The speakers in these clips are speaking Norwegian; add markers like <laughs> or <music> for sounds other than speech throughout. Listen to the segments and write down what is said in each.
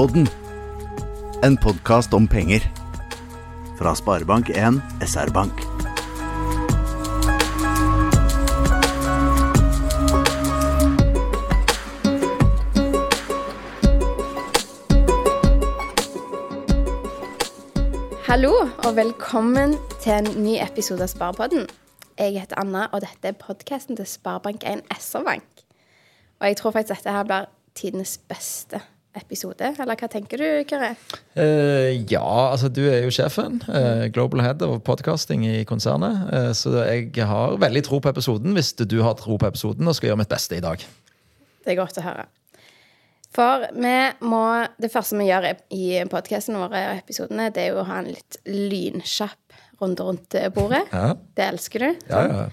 Sparepodden. En podkast om penger. Fra Sparebank1 SR-Bank. Hallo og velkommen til en ny episode av Sparepodden. Jeg heter Anna, og dette er podkasten til Sparebank1 SR-Bank. Og jeg tror faktisk dette her blir tidenes beste episode. Eller hva tenker du, Kyrre? Uh, ja, altså du er jo sjefen. Uh, global head of podcasting i konsernet. Uh, så jeg har veldig tro på episoden hvis du har tro på episoden og skal gjøre mitt beste i dag. Det er godt å høre. For vi må Det første vi gjør i podkasten vår og episodene, det er jo å ha en litt lynkjapp runde rundt bordet. Ja, Det elsker du. ja, ja.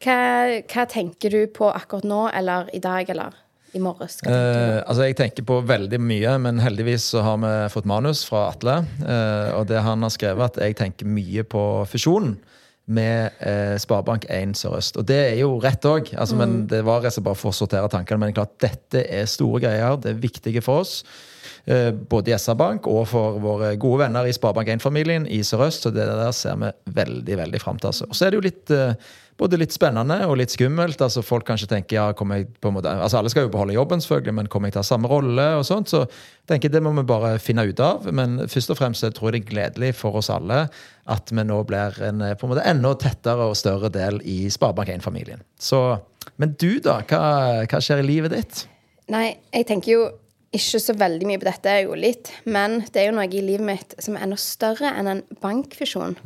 Hva, hva tenker du på akkurat nå, eller i dag, eller i morges? Hva? Eh, altså Jeg tenker på veldig mye, men heldigvis så har vi fått manus fra Atle. eh, og det han har skrevet, at jeg tenker mye på fusjonen med eh, Sparebank1 Sør-Øst. Og det er jo rett òg, altså, men det var rett og slett bare for å sortere tankene. Men klart, dette er store greier, det er viktige for oss. eh, Både i SR-Bank og for våre gode venner i Sparebank1-familien i Sør-Øst. Så det der ser vi veldig veldig fram til. Altså. Og så er det jo litt eh, både litt spennende og litt skummelt. altså Folk kanskje tenker ja, kommer jeg på en måte, altså Alle skal jo beholde jobben, selvfølgelig, men kommer jeg til å ha samme rolle? og sånt, Så tenker jeg det må vi bare finne ut av. Men først og fremst tror jeg det er gledelig for oss alle at vi nå blir en på en måte enda tettere og større del i Sparebank1-familien. Så, Men du, da? Hva, hva skjer i livet ditt? Nei, jeg tenker jo ikke så veldig mye på dette, jo litt. Men det er jo noe i livet mitt som er enda større enn en bankfusjon.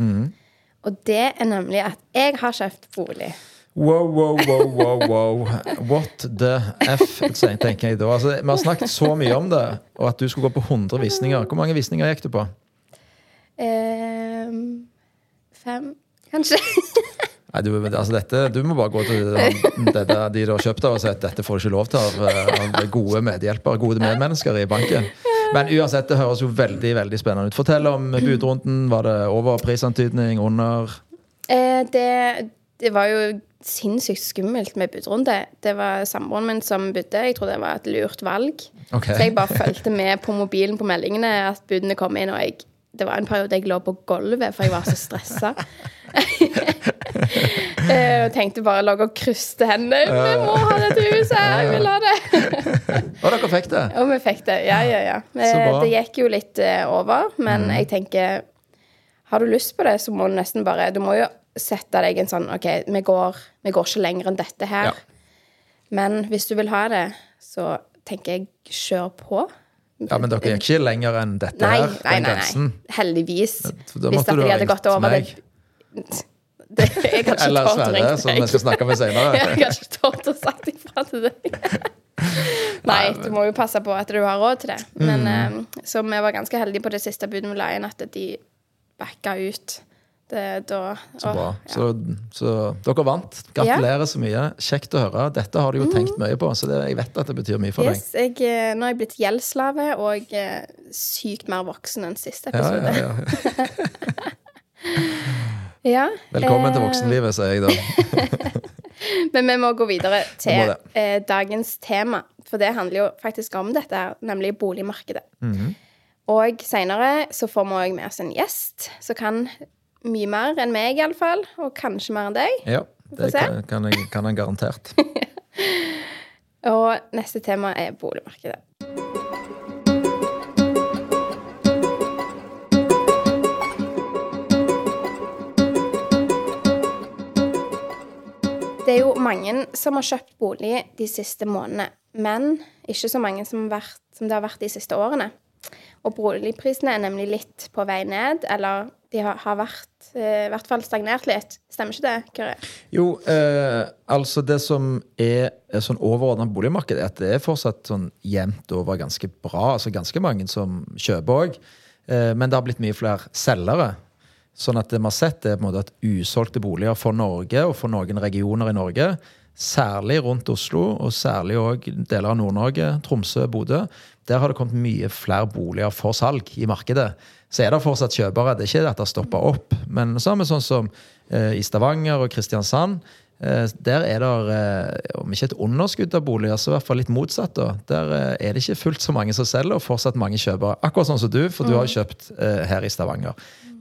Og det er nemlig at jeg har kjøpt bolig. Wow, wow, wow, wow, wow. What the F, tenker jeg da. Altså, vi har snakket så mye om det, og at du skulle gå på 100 visninger. Hvor mange visninger gikk du på? Um, fem, kanskje. Nei, du, altså dette, du må bare gå til det, der de du har kjøpt av og si at dette får du ikke lov til av, eh, av gode medhjelpere, gode medmennesker i banken. Men uansett, det høres jo veldig veldig spennende ut. Fortell om budrunden. Var det over prisantydning? Under? Eh, det, det var jo sinnssykt skummelt med budrunde. Det var samboeren min som budde. Jeg tror det var et lurt valg. Okay. Så jeg bare fulgte med på mobilen på meldingene at budene kom inn, og jeg, det var en periode jeg lå på gulvet, for jeg var så stressa. <laughs> Eh, og tenkte bare lå og kryste hendene. 'Vi må ha dette huset! Jeg vil ha det!' <laughs> Og dere fikk det! Og vi fikk det. Ja, ja, ja. Eh. Det gikk jo litt eh, over, men jeg tenker Har du lyst på det, så må du nesten bare Du må jo sette deg en sånn OK, vi går, vi går ikke lenger enn dette her. Ja. Men hvis du vil ha det, så tenker jeg kjør på. Ja, Men dere gikk ikke lenger enn dette Nei, her? nei, nei, nei. Heldigvis. Da Hvis at du de ha hadde gått over meg. det, <laughs> det Jeg hadde ikke Eller Sverre, som vi skal snakke med senere. <laughs> Jeg har ikke tort å sagt ifra til deg. <laughs> <laughs> Nei, du må jo passe på at du har råd til det. Men Mm. eh, Så vi var ganske heldige på det siste budet vi la inn, at de backa ut. Det, da, Så bra. ja. Så, så dere vant. Gratulerer så mye. Kjekt å høre. Dette har du jo tenkt mye på, så det, jeg vet at det betyr mye for deg. Yes, jeg, eh, nå er jeg blitt gjeldsslave og eh, sykt mer voksen enn siste episode. ja, ja. <laughs> Ja, Velkommen til eh, voksenlivet, sier jeg da. <laughs> <laughs> Men vi må gå videre til eh, dagens tema. For det handler jo faktisk om dette, nemlig boligmarkedet. Mhm. Og seinere så får vi òg med oss en gjest som kan mye mer enn meg, iallfall. Og kanskje mer enn deg. Ja, det kan, kan, jeg, kan jeg garantert. <laughs> Og neste tema er boligmarkedet. Det er jo mange som har kjøpt bolig de siste månedene, men ikke så mange som, vært, som det har vært de siste årene. Og boligprisene er nemlig litt på vei ned, eller de har, vært eh, i hvert fall stagnert litt. Stemmer ikke det, Kyrre? Jo, eh, altså det som er, er sånn overordna boligmarked, er at det er fortsatt sånn jevnt over ganske bra. Altså ganske mange som kjøper òg. Eh, men det har blitt mye flere selgere. Sånn at det vi har sett, er på en måte at usolgte boliger for Norge og for noen regioner i Norge, særlig rundt Oslo, og særlig òg deler av Nord-Norge, Tromsø, Bodø, der har det kommet mye flere boliger for salg i markedet. Så er det fortsatt kjøpere. Det er ikke at det har stoppa opp. Men så har vi sånn som eh, i Stavanger og Kristiansand, Eh, Der er det, eh, om ikke et underskudd av boliger, så i hvert fall litt motsatt. da. Der eh, er det ikke fullt så mange som selger, og fortsatt mange kjøpere. Akkurat sånn som du, for du har jo kjøpt eh, her i Stavanger.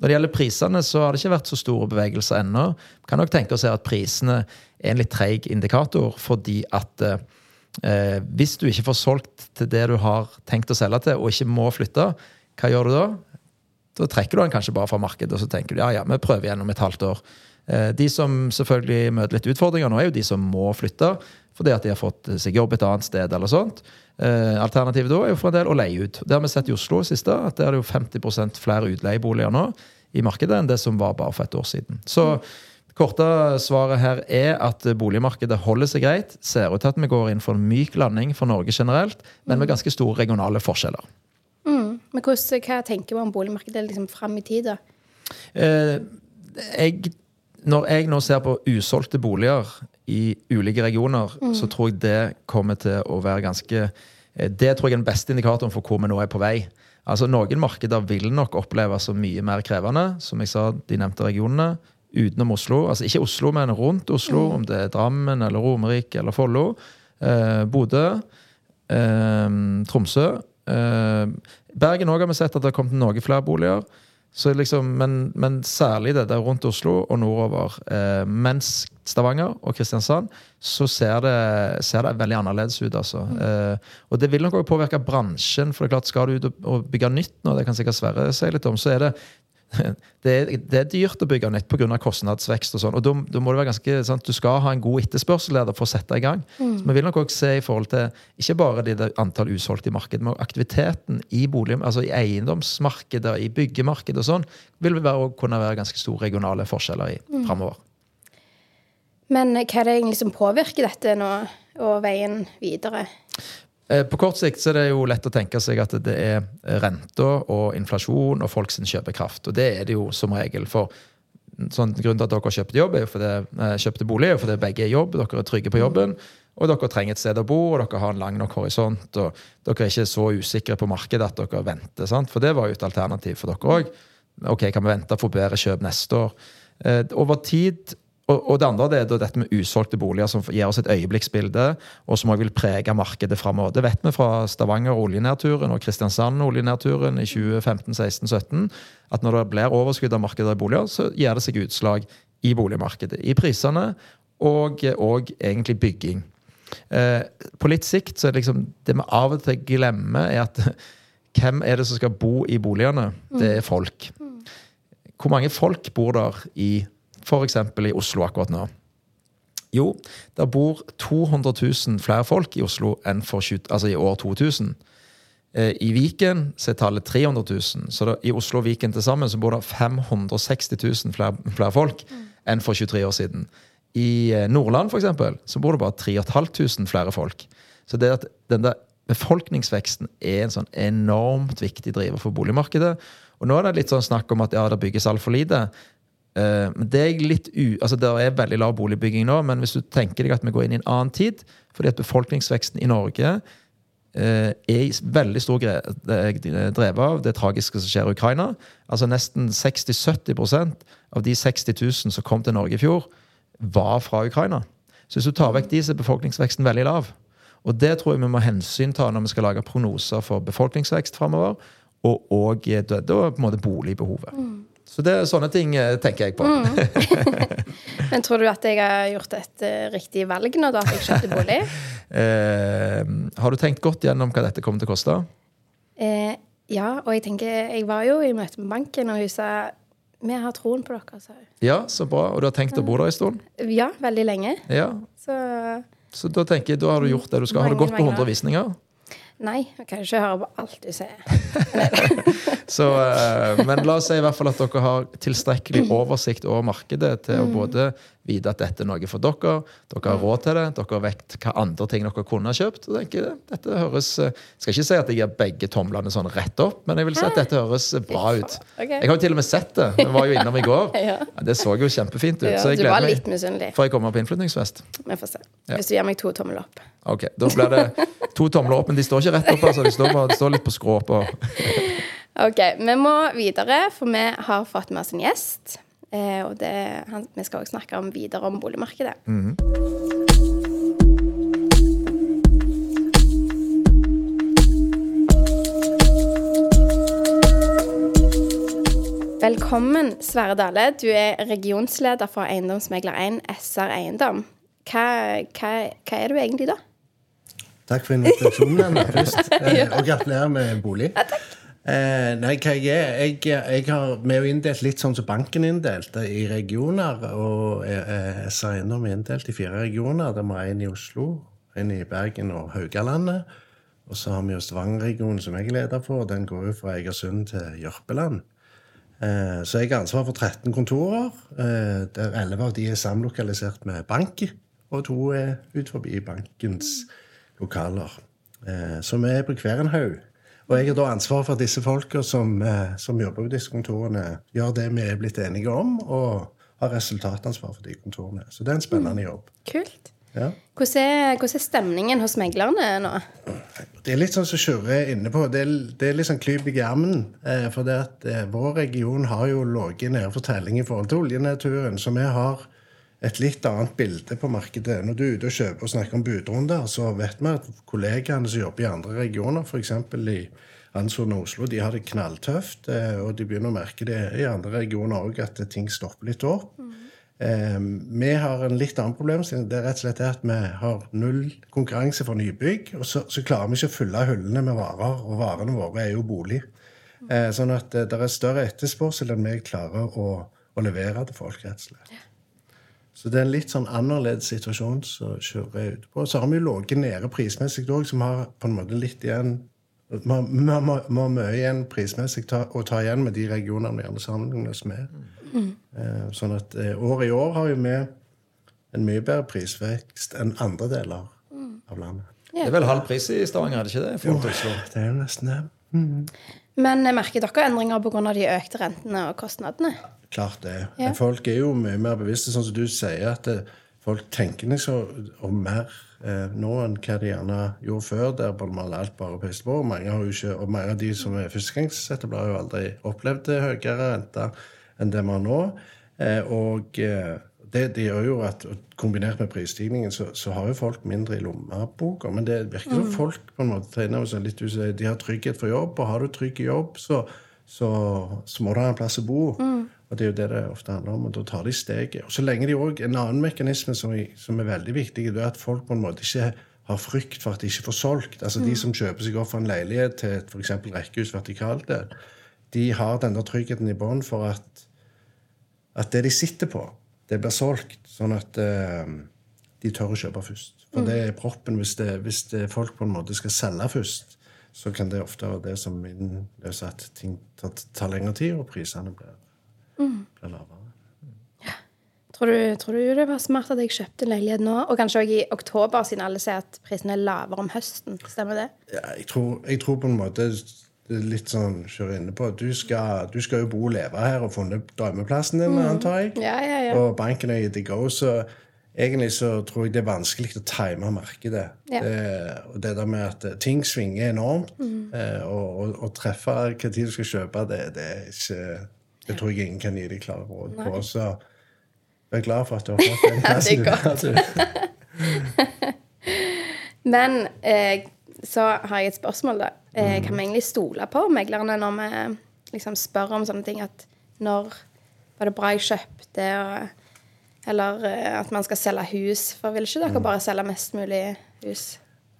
Når det gjelder prisene, så har det ikke vært så store bevegelser ennå. Kan nok tenke oss at prisene er en litt treig indikator, fordi at eh, hvis du ikke får solgt til det du har tenkt å selge til, og ikke må flytte, hva gjør du da? Da trekker du den kanskje bare fra markedet, og så tenker du ja, ja, vi prøver igjen om et halvt år. Eh, De som selvfølgelig møter litt utfordringer nå, er jo de som må flytte fordi at de har fått seg jobb et annet sted. eller sånt. Eh, Alternativet da er jo for en del å leie ut. Det har vi sett i Oslo siste, at det er det jo 50% flere utleieboliger nå i markedet enn det som var bare for et år siden. Så det korte svaret her er at boligmarkedet holder seg greit. Ser ut til at vi går inn for en myk landing for Norge generelt, men med ganske store regionale forskjeller. Men hvordan, hva tenker man om boligmarkedet liksom fram i tid, da? Eh, jeg, når jeg nå ser på usolgte boliger i ulike regioner, så tror jeg det kommer til å være ganske eh, Det tror jeg er den beste indikatoren for hvor vi nå er på vei. Altså Noen markeder vil nok oppleves som mye mer krevende, som jeg sa, de nevnte regionene. Utenom Oslo. Altså ikke Oslo, men rundt Oslo, om det er Drammen eller Romerike eller Follo. Eh, Bodø. Eh, Tromsø. Eh, Bergen òg har vi sett at det har kommet noen flere boliger. Så liksom, men, men særlig det der rundt Oslo og nordover. Eh, mens Stavanger og Kristiansand, så ser det, ser det veldig annerledes ut. altså. Eh, og det vil nok også påvirke bransjen. for det er klart Skal du ut og- og bygge nytt nå, det kan sikkert Sverre si litt om, så er det det er, det er dyrt å bygge nett pga. kostnadsvekst. og sånn, og da, da må det være ganske, sant, Du skal ha en god etterspørsel der for å sette i gang. Så Vi vil nok også se i forhold til ikke bare det antall usolgte i markedet, men aktiviteten i bolig, altså i eiendomsmarkedet, i byggemarkedet og sånn, vil det være, kunne være ganske store regionale forskjeller i framover. Men hva er det egentlig som påvirker dette nå, og veien videre? Eh, På kort sikt så er det jo lett å tenke seg at det er renta og inflasjon og folks kjøpekraft. Og det er det jo som regel. For sånn, grunnen til at dere kjøpte jobb, er jo fordi, eh, kjøpte bolig, er jo fordi begge er jobb, dere er trygge på jobben. Og dere trenger et sted å bo, og dere har en lang nok horisont. Og dere er ikke så usikre på markedet at dere venter. sant? For det var jo et alternativ for dere òg. Ok, kan vi vente og få bedre kjøp neste år? Eh, over tid og, og det andre det er dette med usolgte boliger, som gir oss et øyeblikksbilde, og som også vil prege markedet framover. Det vet vi fra Stavanger oljenedturen og Kristiansand oljenedturen i 2015, 16, 17, at når det blir overskudd av markedet i boliger, så gir det seg utslag i boligmarkedet. I prisene og, og egentlig bygging. Eh, på litt sikt så er det liksom Det vi av og til glemmer, er at <laughs> hvem er det som skal bo i boligene? Det er folk. Hvor mange folk bor der i f.eks. i Oslo akkurat nå? Jo, der bor 200 000 flere folk i Oslo enn for 20, altså i år 2000. Eh, I Viken så er tallet 300 000. Så det, i Oslo og Viken til sammen så bor det 560 000 flere, flere folk enn for 23 år siden. I eh, Nordland for eksempel, så bor det bare 3500 flere folk. Så det at den der befolkningsveksten er en sånn enormt viktig driver for boligmarkedet. Og nå er det litt sånn snakk om at ja, det bygges altfor lite. Eh, Men det er litt u... Altså, det er veldig lav boligbygging nå, men hvis du tenker deg at vi går inn i en annen tid, fordi at befolkningsveksten i Norge eh, er i veldig stor eh, drevet av det tragiske som skjer i Ukraina. Altså Nesten 60-70% av de 60 000 som kom til Norge i fjor, var fra Ukraina. Så hvis du tar vekk de, så er befolkningsveksten veldig lav. Og det tror jeg vi må hensynta når vi skal lage prognoser for befolkningsvekst framover, og, og eh, da, da på en måte boligbehovet. Så det er sånne ting eh, tenker jeg på. <laughs> Men tror du at jeg har gjort et eh, riktig valg nå, da, at jeg kjøpte bolig? <laughs> Eh, har du tenkt godt gjennom hva dette kommer til å koste? Eh, ja, og jeg tenker Jeg var jo i møte med banken, og hun sa vi har troen på dere, Så. Ja, så bra. Og du har tenkt å bo der en stund? Ja, veldig lenge. Ja. Så Så da tenker jeg, da har du gjort det du skal. Har du gått på mange 100 visninger? Nei, jeg kan ikke høre på alt du sier. <laughs> Så, eh, men la oss si i hvert fall at dere har tilstrekkelig oversikt over markedet til å både vite at dette er noe for dere, dere har råd til det, dere vet hva andre ting dere kunne ha kjøpt. og tenker jeg, dette høres eh, Jeg skal ikke si at jeg gir begge tomlene sånn rett opp, men jeg vil si at dette høres bra ut. Jeg har jo til og med sett det. Vi var jo innom i går. <laughs> Ja. Det så jo kjempefint ut. Ja, så jeg gleder meg. Får jeg komme på innflyttingsfest? Vi får se. Hvis du gir meg to tomler opp. Ok, Da blir det to tomler opp, men de står ikke rett opp. altså De står, bare, de står litt på skrå på. <laughs> Ok, Vi må videre, for vi har fått med oss en gjest. Eh, og det, han, vi skal også snakke om videre om boligmarkedet. Velkommen, Sverre Dale. Du er regionsleder for Eiendomsmegler 1 SR Eiendom. Hva, hva, hva er du egentlig da? Takk for invitasjonen <laughs> først. ja. Og gratulerer med bolig. Eh, nei, hva jeg er jeg, jeg har, Vi er jo inndelt litt sånn som banken er inndelt, eh, i regioner. Og eh, SR Eiendom er inndelt i fire regioner. Det er en i Oslo, en i Bergen og Haugalandet. Og så har vi jo Stavanger-regionen, som jeg er leder for. Den går jo fra Egersund til Jørpeland. Eh, Så jeg har ansvar for 13 kontorer, eh, der 11 av de er samlokalisert med bank, og to er ut forbi bankens lokaler. Eh, Så vi er på hver en haug. Og jeg har da ansvar for at disse folka som, eh, som jobber på disse kontorene, gjør det vi er blitt enige om, og har resultatansvar for de kontorene. Så det er en spennende jobb. Kult. Ja. Hvordan er, hvordan er stemningen hos meglerne nå? Det er litt sånn som Sjurre er inne på. Det er, det er litt sånn klyp i ermen. Eh, for det at eh, vår region har jo ligget nede for telling i forhold til oljenedturen. Så vi har et litt annet bilde på markedet. Når du er ute og kjøper og snakker om budrunder, så vet vi at kollegaene som jobber i andre regioner, f.eks. i Randsone og Oslo, de har det knalltøft. eh, Og de begynner å merke det i andre regioner òg, at ting stopper litt opp. Eh, vi har en litt annen problemstilling. Det er rett og slett at vi har null konkurranse for nybygg. Og så, så klarer vi ikke å fylle hullene med varer, og varene våre er jo bolig. Eh, sånn at eh, det er større etterspørsel enn vi klarer å, å levere til folk, rett og slett. Så det er en litt sånn annerledes situasjon som kjører jeg ute på. Så har vi ligget nede prismessig òg, som har på en måte litt igjen Vi har- mye igjen prismessig ta, å ta igjen med de regionene vi gjerne sammenligner oss med. Eh, Sånn at eh, år i år har jo vi en mye bedre prisvekst enn andre deler av landet. Det er vel halv pris i Stavanger, er det ikke det? Jo? Det er jo nesten det. Men eh, merker dere endringer pga. de økte rentene og kostnadene? Klart det. Ja. Men Folk er jo mye mer bevisste, sånn som du sier, at det, folk tenker liksom om mer eh, nå enn hva de gjerne gjorde før, der bare man alt bare pøste på. Mange, har jo ikke, og mange av de som er førstegangsetablerere, har jo aldri opplevd det høyere renter enn det vi har nå. Eh, og eh, det, det gjør jo at kombinert med prisstigningen, så, så har jo folk mindre i lommeboka. Men det virker som folk på en måte tar seg litt sier, De har trygghet for jobb, og har du trygg jobb, så, så, så må du ha en plass å bo. Og det er jo det det ofte handler om, og da tar de steget. Og så lenge de også, En annen mekanisme som, er- som er veldig viktig, det er at folk på en måte ikke har frykt for at de ikke får solgt. Altså De som kjøper seg opp for en leilighet til et eksempel rekkehus vertikalt, de har den der tryggheten i bånn for at, at det de sitter på, det blir solgt. Sånn at uh, de tør å kjøpe først. For det er proppen. Hvis, det, hvis det folk på en måte skal selge først, så kan det ofte være det som innløser at ting tar, tar lengre tid, og prisene blir, blir lavere. Tror du, tror du det var smart at jeg kjøpte en leilighet nå? Og kanskje også i oktober, siden alle sier at prisen er lavere om høsten. Stemmer det? Ja, jeg, tror, jeg tror på en måte det er litt sånn kjøre inne på. Du skal, du skal jo bo og leve her og funnet drømmeplassen din, antar jeg. Ja, ja, ja. Og banken er i the go, så egentlig så tror jeg det er vanskelig å time markedet. Ja. Det, og det der med at eh, ting svinger enormt, eh, og, og, og treffe hva tid du skal kjøpe, det, det er ikke Det tror jeg ingen kan gi deg klare råd på. Så jeg er glad for at du har fått den <laughs> Ja, det er plassen. godt. <laughs> Men eh, så har jeg et spørsmål, da. Eh, kan vi egentlig stole på meglerne når vi liksom spør om sånne ting? At når var det bra jeg kjøpte, og, eller eh, at man skal selge hus? For vil ikke dere bare selge mest mulig hus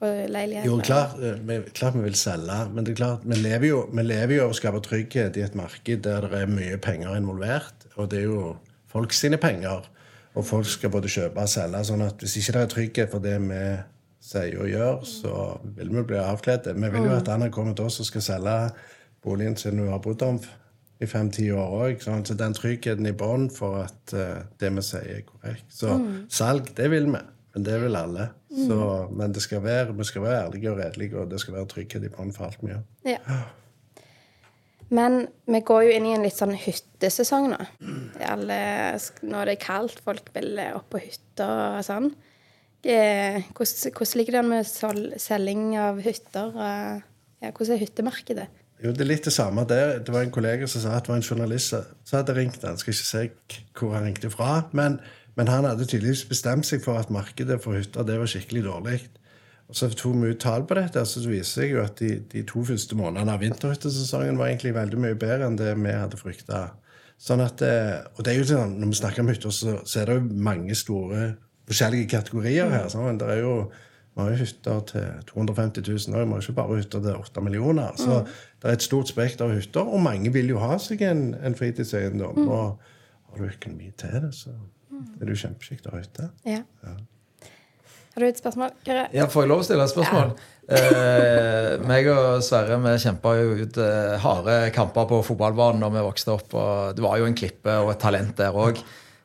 og leiligheter? Jo, klart, eh, vi, klart vi vil selge, men det er klart, vi lever, jo, vi lever jo av å skape trygghet i et marked der det er mye penger involvert. Og det er jo folk sine penger. Og folk skal både kjøpe og selge. sånn at hvis ikke det er trygghet for det vi sier og gjør, så vil vi bli avkledde. Vi vil jo at Anna kommer til oss og skal selge boligen sin hun har bodd om i fem-ti år òg. Sånn, så den tryggheten i bånn for at eh, det vi sier, er korrekt. Så salg, det vil vi. Men det vil alle. Så, men det skal være, vi skal være ærlige og redelige, og det skal være trygghet i bånn for alt vi gjør. Ja. Men vi går jo inn i en litt sånn hyttesesong nå. Alle, er det kaldt, folk vil opp på hytter og sånn. Eh, Hvordan, ligger det an med selging av hytter? Ja, hvordan er hyttemarkedet? Jo, det er litt det samme der. Det var en kollega som sa at det var en journalist som hadde ringt han. Skal ikke si hvor han ringte fra. Men, men han hadde tydeligvis bestemt seg for at markedet for hytter det var skikkelig dårlig. Og Så tok vi ut tall på dette, så det viser seg jo at de, de to første månedene av vinterhyttesesongen var egentlig veldig mye bedre enn det vi hadde frykta. Sånn at, eh, og det er jo sånn, Når vi snakker om hytter, så, så er det jo mange store forskjellige kategorier her. Sånn. Det er jo vi har jo hytter til 250 000 og vi har ikke bare hytter til 8 millioner. Så det er et stort spekter av hytter, og mange vil jo ha seg en, en fritidseiendom. Og har du økonomi til det, så er du kjempekjekt å ha hytte. Ja. Har du et spørsmål, Kyrre? Ja, Får jeg lov å stille et spørsmål? Eh, meg og Sverre vi kjempa jo ut eh, harde kamper på fotballbanen da vi vokste opp. og Du var jo en klippe og et talent der òg.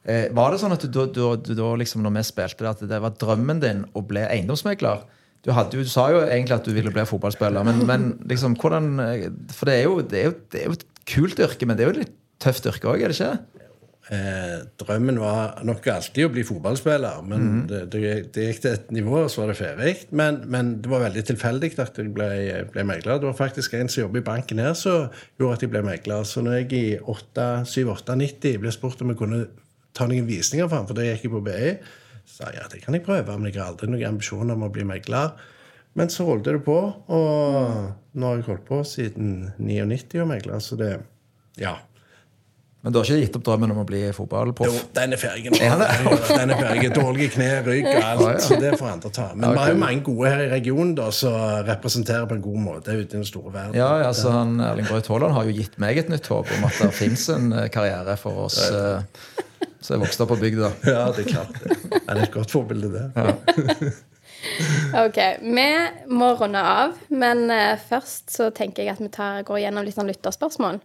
Eh, var det sånn at du, du, du, da liksom, når vi spilte det, at det var drømmen din å bli eiendomsmegler? Du, hadde, du sa jo egentlig at du ville bli fotballspiller, men, men liksom, hvordan eh, For det er, jo, det, er jo, det er jo et kult yrke, men det er jo et litt tøft yrke òg, er det ikke? Eh, drømmen var nok alltid å bli fotballspiller, men det, det, det gikk til et nivå, og så var det ferdig. Men, men det var veldig tilfeldig at jeg ble, ble megler. Det var faktisk en som jobber i banken her, som gjorde at jeg ble megler. Så når jeg i 7-8-90 ble spurt om jeg kunne ta noen visninger for ham, for da gikk jeg på BI, så sa jeg ja, det kan jeg prøve, men jeg har aldri noen ambisjoner om å bli megler. Men så holdt det på, og nå har jeg holdt på siden 99 og megler, så det Ja. Men du har ikke gitt opp drømmen om å bli Jo, den er ferdig nå. Den er ferdig. Dårlige kne, rygg og alt. Ja, ja. Så det får andre ta. Men Ja, vi har jo mange gode her i regionen da, som representerer på en god måte ute i den store verden. Ja, ja, så han, Erling Braut Haaland har jo gitt meg et nytt håp om at det fins en eh, karriere for oss eh, som er vokst opp på bygda. Ja, det er klart det. Han er et godt forbilde, det. <laughs> Ok, Vi må runde av, men eh, først så tenker jeg at vi tar, går gjennom litt sånn lytterspørsmål.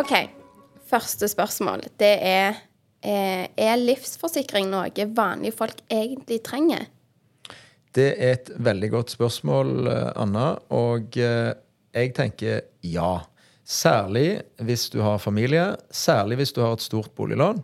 OK. Første spørsmål. Det er eh, Er livsforsikring noe vanlige folk egentlig trenger? Det er et veldig godt spørsmål, eh, Anna. Og eh, jeg tenker ja. Særlig hvis du har familie. Særlig hvis du har et stort boliglån.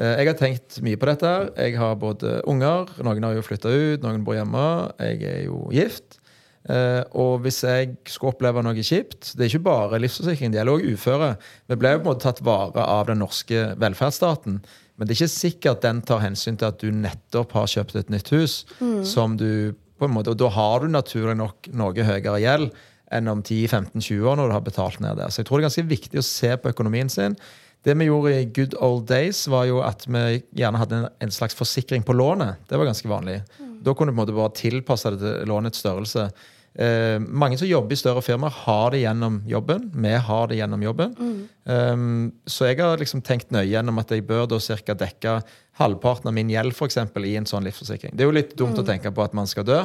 Jeg har tenkt mye på dette. Jeg har både unger, noen har jo flytta ut, noen bor hjemme. Jeg er jo gift. Eh, og hvis jeg skulle oppleve noe kjipt Det er ikke bare livsforsikring, det gjelder òg uføre. Vi ble jo på en måte tatt vare av den norske velferdsstaten. Men det er ikke sikkert den tar hensyn til at du nettopp har kjøpt et nytt hus. som du på en måte, Og da har du naturlig nok noe høyere gjeld enn om 10-15-20 år når du har betalt ned der. Så jeg tror det er ganske viktig å se på økonomien sin. Det vi gjorde i good old days, var jo at vi gjerne hadde en, en slags forsikring på lånet. Det var ganske vanlig. Da kunne du på en måte bare tilpasse det til lånets størrelse. Eh, mange som jobber i større firmaer, har det gjennom jobben. Vi har det gjennom jobben. Um, så jeg har liksom tenkt nøye gjennom at jeg bør da cirka dekke halvparten av min gjeld for eksempel, i en sånn livsforsikring. Det er jo litt dumt å tenke på at man skal dø,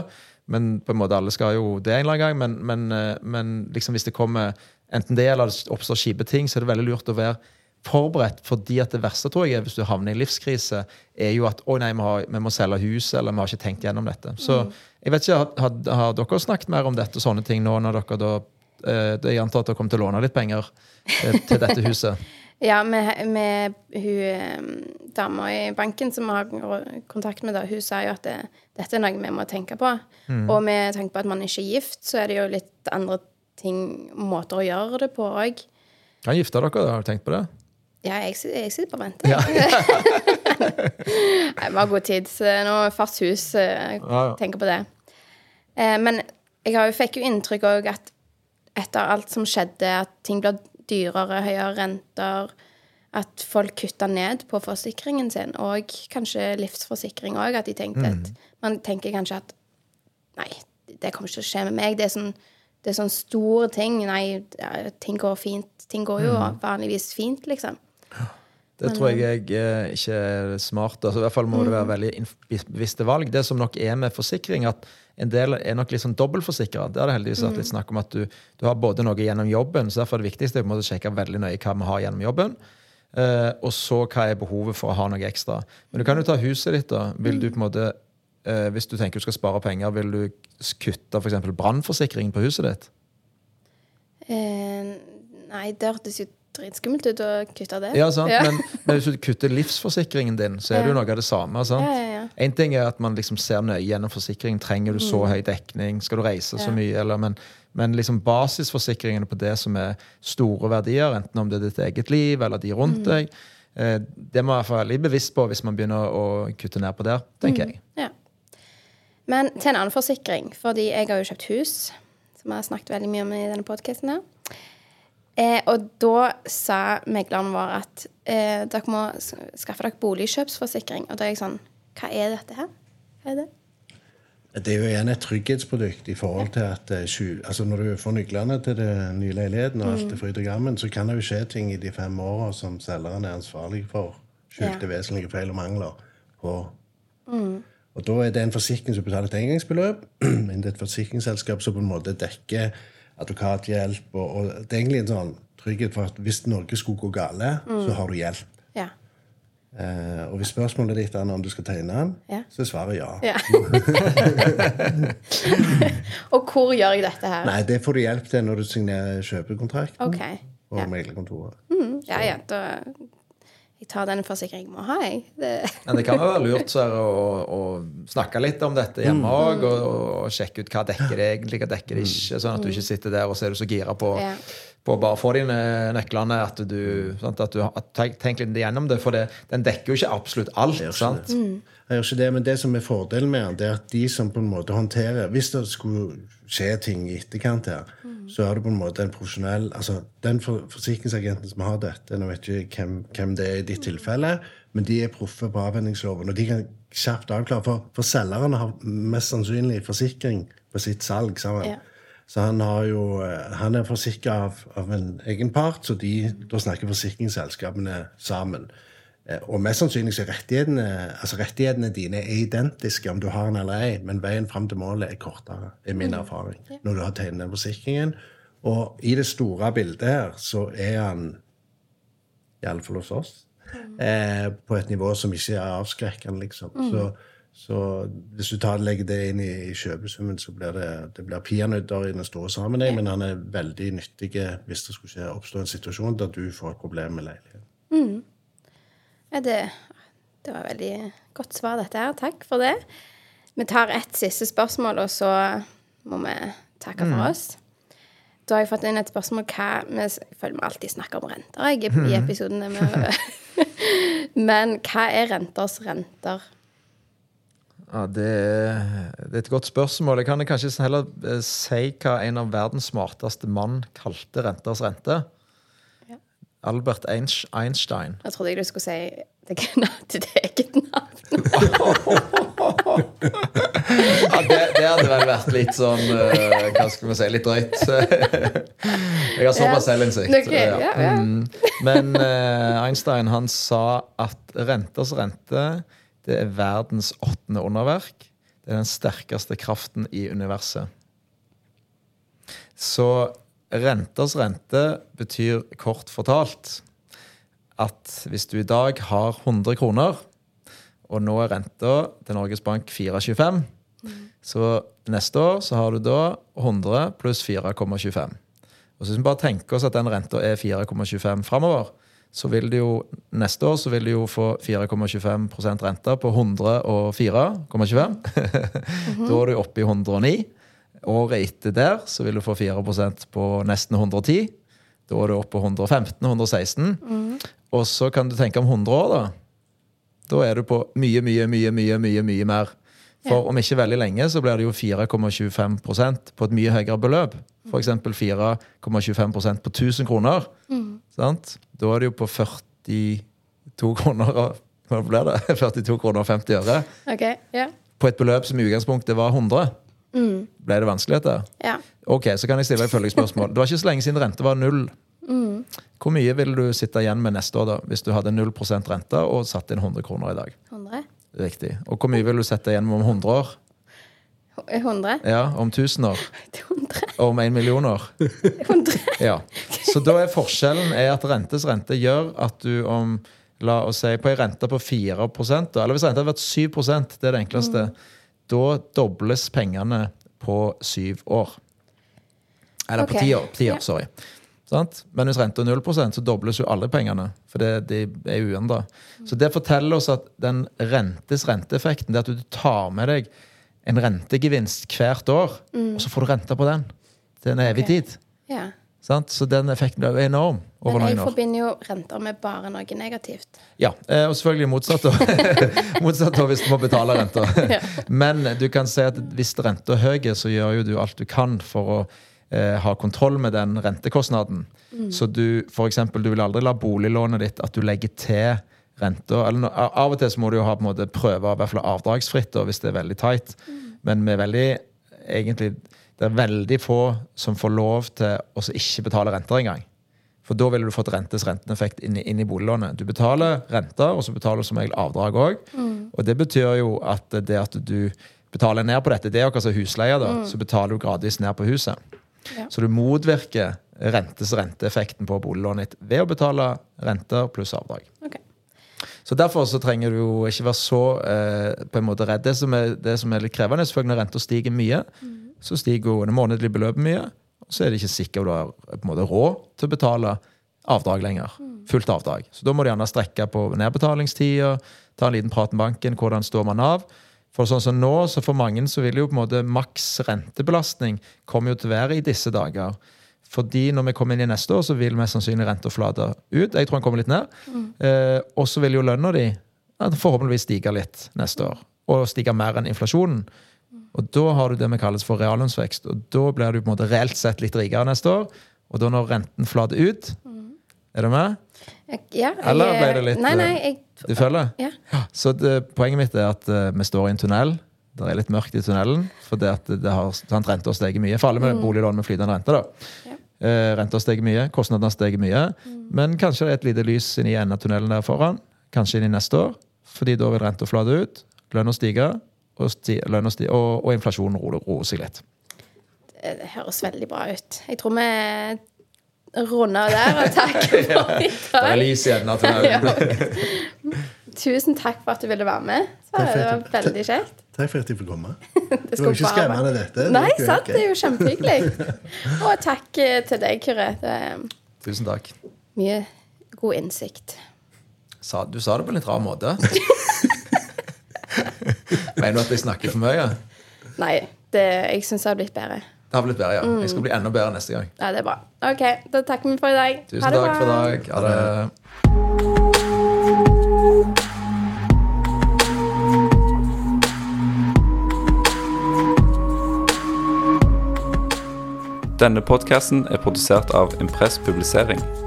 men på en måte alle skal jo det en eller annen gang. Men, men, eh, men liksom hvis det kommer enten det eller det oppstår kjipe ting, så er det veldig lurt å være forberedt. fordi at det verste tror jeg er hvis du havner i livskrise, er jo at å nei, vi, har, vi må selge huset, eller vi har ikke tenkt gjennom dette. Så jeg vet ikke, har, har, dere snakket mer om dette og sånne ting nå når dere da eh, Jeg antar at dere kommer til å låne litt penger eh, til dette huset. <laughs> Ja, med, med hun dama i banken som vi har kontakt med, da, hun sa jo at det, dette er noe vi må tenke på. Og med tanke på at man ikke er gift, så er det jo litt andre ting, måter å gjøre det på òg. Kan gifte dere, da? Har du tenkt på det? Ja, jeg, jeg sitter på vent. Ja. <laughs> Nei, vi har god tid. Så nå er fast hus. ja. Tenker på det. Eh, men jeg fikk jo inntrykk òg at etter alt som skjedde, at ting ble dyrere, høyere renter At folk kutta ned på forsikringen sin, og kanskje livsforsikring òg. At de tenkte at Man tenker kanskje at Nei, det kommer ikke til å skje med meg. Det er sånn, det er sånn store ting. Nei, ting går fint. Ting går jo vanligvis fint, liksom. Det tror jeg, jeg eh, ikke er smart. Altså, I hvert fall må det være veldig bevisste valg. Det som nok er med forsikring, at en del er nok litt sånn dobbeltforsikra. Det har det heldigvis vært litt snakk om at du, du har både noe gjennom jobben, så derfor er det viktigste å sjekke veldig nøye hva vi har gjennom jobben. Uh, og så hva er behovet for å ha noe ekstra. Men du kan jo ta huset ditt. da. Vil du på en måte, uh, Hvis du tenker du skal spare penger, vil du kutte f.eks. brannforsikringen på huset ditt? Uh, nei, det hørtes jo dritskummelt ut å kutte det. Ja, sant? Ja. Men, men hvis du kutter livsforsikringen din, så er det jo noe av det samme. sant? Ja, ja. En ting er at man liksom ser nøye gjennom forsikringen. Trenger du så høy dekning? Skal du reise så Mm. Mye? Eller, men, men liksom basisforsikringene på det som er store verdier, enten om det er ditt eget liv eller de Mm. rundt deg, eh, det må man være veldig bevisst på hvis man begynner å kutte ned på der, tenker jeg. Ja. Men til en annen forsikring, fordi jeg har jo kjøpt hus, som jeg har snakket veldig mye om i denne podkasten her. Eh, og da sa megleren vår at eh, dere må skaffe dere boligkjøpsforsikring. Og da er jeg sånn Hva er dette her? Hva er det? Det er jo igjen et trygghetsprodukt i forhold til at eh, altså når du får nøklene til den nye leiligheten, og alt er fryd og gammen, så kan det jo skje ting i de fem åra som selgeren er ansvarlig for. Skjulte Ja. vesentlige feil og mangler. På. Og da er det en forsikring som betaler et engangsbeløp. <clears throat> Men det er et forsikringsselskap som på en måte dekker advokathjelp. Og, og det er egentlig en sånn trygghet for at hvis noe skulle gå gale, så har du hjelp. Ja. Eh, og hvis spørsmålet ditt er om du skal tegne den, Ja. så er svaret ja. ja. <laughs> og hvor gjør jeg dette her? Nei, det får du hjelp til når du signerer kjøpekontrakt Okay. Og Ja. meglerkontoret. ja, ja, da Jeg tar den forsikringen jeg må ha, jeg. Det, Men det kan være lurt så, å, å snakke litt om dette hjemme òg, og, og sjekke ut hva dekker det egentlig, hva dekker det ikke. Sånn at du ikke sitter der og så er du så gira på, Ja. På å bare få dine nøklene at du, sant, at du at, tenk, litt gjennom det. For det, den dekker jo ikke absolutt alt. gjør ikke sant? Jeg gjør ikke det, men det som er fordelen med den, det er at de som på en måte håndterer Hvis det skulle skje ting i etterkant her, så er det på en måte en profesjonell altså Den for, forsikringsagenten som har dette, nå vet jeg ikke hvem, hvem det er i ditt tilfelle, men de er proffe på avhendingsloven, og de kan kjapt avklare. For, for selgerne har mest sannsynlig forsikring på sitt salg. sammen. Ja. Så han, har jo, eh, han er forsikra av, av en egen part, så de, da snakker forsikringsselskapene sammen. Eh, Og mest sannsynlig så rettighetene, altså rettighetene dine er identiske om du har den eller ei, men veien fram til målet er kortere, er min erfaring, når du har tegnet den forsikringen. Og i det store bildet her så er han, iallfall hos oss, eh, på et nivå som ikke er avskrekkende, liksom. Så, så hvis du tar, legger det inn i, i kjøpesummen, så blir det, det blir peanøtter i den store sammenheng, men han er veldig nyttig hvis det skulle skje, oppstå en situasjon der du får et problem med leiligheten. ja, det, det var veldig godt svar, dette her. Takk for det. Vi tar ett siste spørsmål, og så må vi takke for oss. Da har jeg fått inn et spørsmål hva vi, Jeg føler vi alltid snakker om renter jeg, i episodene. <laughs> Men hva er renters renter? Ja, det, er, det er et godt spørsmål. Jeg kan kanskje heller eh, si hva en av verdens smarteste mann kalte renters rente. Ja. Albert Einstein. Jeg trodde jeg du skulle si ditt eget <laughs> navn. Ja, det, det hadde vel vært litt sånn uh, Hva skal vi si litt drøyt. <laughs> Jeg har såpass selvinnsikt. Okay, ja, ja. Mm. Men uh, Einstein han sa at renters rente det er verdens åttende underverk. Det er den sterkeste kraften i universet. Så renters rente betyr kort fortalt at hvis du i dag har 100 kroner, og nå er renta til Norges Bank 4,25, så neste år så har du da 100 pluss 4,25. Og så Hvis vi bare tenker oss at den renta er 4,25 framover, så vil du jo neste år så vil du jo få 4,25% rente på 104,25. <laughs> da er du oppe i 109. Året etter der så vil du få 4% på nesten 110. Da er du oppe på 115-116. Og så kan du tenke om 100 år, da. Da er du på mye, mye, mye, mye, mye, mye mer. For om ikke veldig lenge så blir det jo 4,25% på et mye høyere beløp. F.eks. 4,25% på 1000 kroner. Sant? Da er det jo på 42 kroner Hva blir det? <laughs> 42 kroner og 50 øre. Okay, yeah. På et beløp som i utgangspunktet var 100. Ble det vanskeligheter? ja. Ok, så kan jeg stille et følgespørsmål. Det var ikke så lenge siden rente var null. Hvor mye ville du sitte igjen med neste år da, hvis du hadde 0% rente og satte inn 100 kroner i dag? 100? Riktig. Og hvor mye vil du sette igjen om 100 år? 100? Ja, Om 1000 år? 100? Om 1 million år? 100? Ja. Så da er forskjellen er at rentes rente gjør at du om La oss si på ei rente på 4 da, eller hvis renta hadde vært 7 det er det enkleste, da dobles pengene på syv år. Eller på ti år. Ti år Ja. sorry. Sant? Men hvis renta er 0% så dobles jo alle pengene. For det, det er uendra. Så det forteller oss at den rentes renteeffekten, det at du tar med deg en rentegevinst hvert år, og så får du rente på den til en evig okay. tid. Ja. Sant? Så den effekten blir enorm over Men jeg noen år. forbinder jo renter med bare noe negativt. Ja, eh, og selvfølgelig motsatt. <laughs> motsatt hvis du må betale renta. Ja. Men du kan si at hvis renta er høy, så gjør jo du alt du kan for å eh, ha kontroll med den rentekostnaden. Så du for eksempel, du vil aldri la boliglånet ditt at du legger til renta. Av og til så må du jo ha på en måte prøve i hvert fall avdragsfritt da, hvis det er veldig tight. Men med veldig egentlig det er veldig få som får lov til å ikke betale renter engang. For da ville du fått rentes renteneffekt inn, i- inn i boliglånet. Du betaler renter, og så betaler du som regel avdrag òg. Og det betyr jo at det at du betaler ned på dette, det er jo som husleie, da, så betaler du gradvis ned på huset. Ja. Så du motvirker rentes renteeffekten på boliglånet ditt ved å betale renter pluss avdrag. Okay. Så Derfor så trenger du jo ikke være så eh, på en måte redd. Det som er, det som er litt krevende, selvfølgelig når renta stiger mye, så stiger jo det månedlige beløpet mye. Og så er det ikke sikkert du har på en måte råd til å betale avdrag lenger. Fullt avdrag. Så da må du gjerne strekke på nedbetalingstida, ta en liten prat med banken, hvordan står man av. For sånn som nå, så for mange så vil jo på en måte maks rentebelastning komme jo til å være i disse dager. Fordi når vi kommer inn i neste år, så vil mest sannsynlig renta flate ut. Jeg tror den kommer litt ned. Eh, og så vil jo lønna di forhåpentligvis stige litt neste år. Og stige mer enn inflasjonen. Og da har du det vi kalles for reallønnsvekst. Og da blir du på en måte reelt sett litt rikere neste år. Og da når renten flater ut Er du med? Jeg, ja, jeg, Eller ble det litt, Nei, nei. eh, Jeg, Du følger? ja. Så det, poenget mitt er at uh, vi står i en tunnel. Det er litt mørkt i tunnelen, fordi at det har sant, renta har steget mye. For alle med boliglån med flytende rente. da. Ja. Uh, renta har steget mye, kostnadene har steget mye. Men kanskje det er et lite lys inn i enden av tunnelen der foran. Kanskje inn i neste år. Fordi da vil renta flate ut, lønna stige, og, sti, lønna sti, og, og inflasjonen roer seg litt. Det høres veldig bra ut. Jeg tror vi runder av der, og takke for <laughs> i Det er dag. lys i av tunnelen. Tusen takk for at du ville være med. Det var veldig kjekt. Takk for at jeg fikk komme. <laughs> Det var jo ikke skremmende, dette. Nei, det sant. Det er jo kjempehyggelig. <laughs> Og takk eh, til deg, Kyrre. Er Tusen takk. mye god innsikt. Sa, du sa det på en litt rar måte. Mener du at jeg snakker for mye? Nei, det, jeg syns det har blitt bedre. Det har blitt bedre, ja. Jeg skal bli enda bedre neste gang. Ja, det er bra. OK, da takker vi for i dag. Tusen takk for i dag. Ha det. Denne podkasten er produsert av Impress Publisering.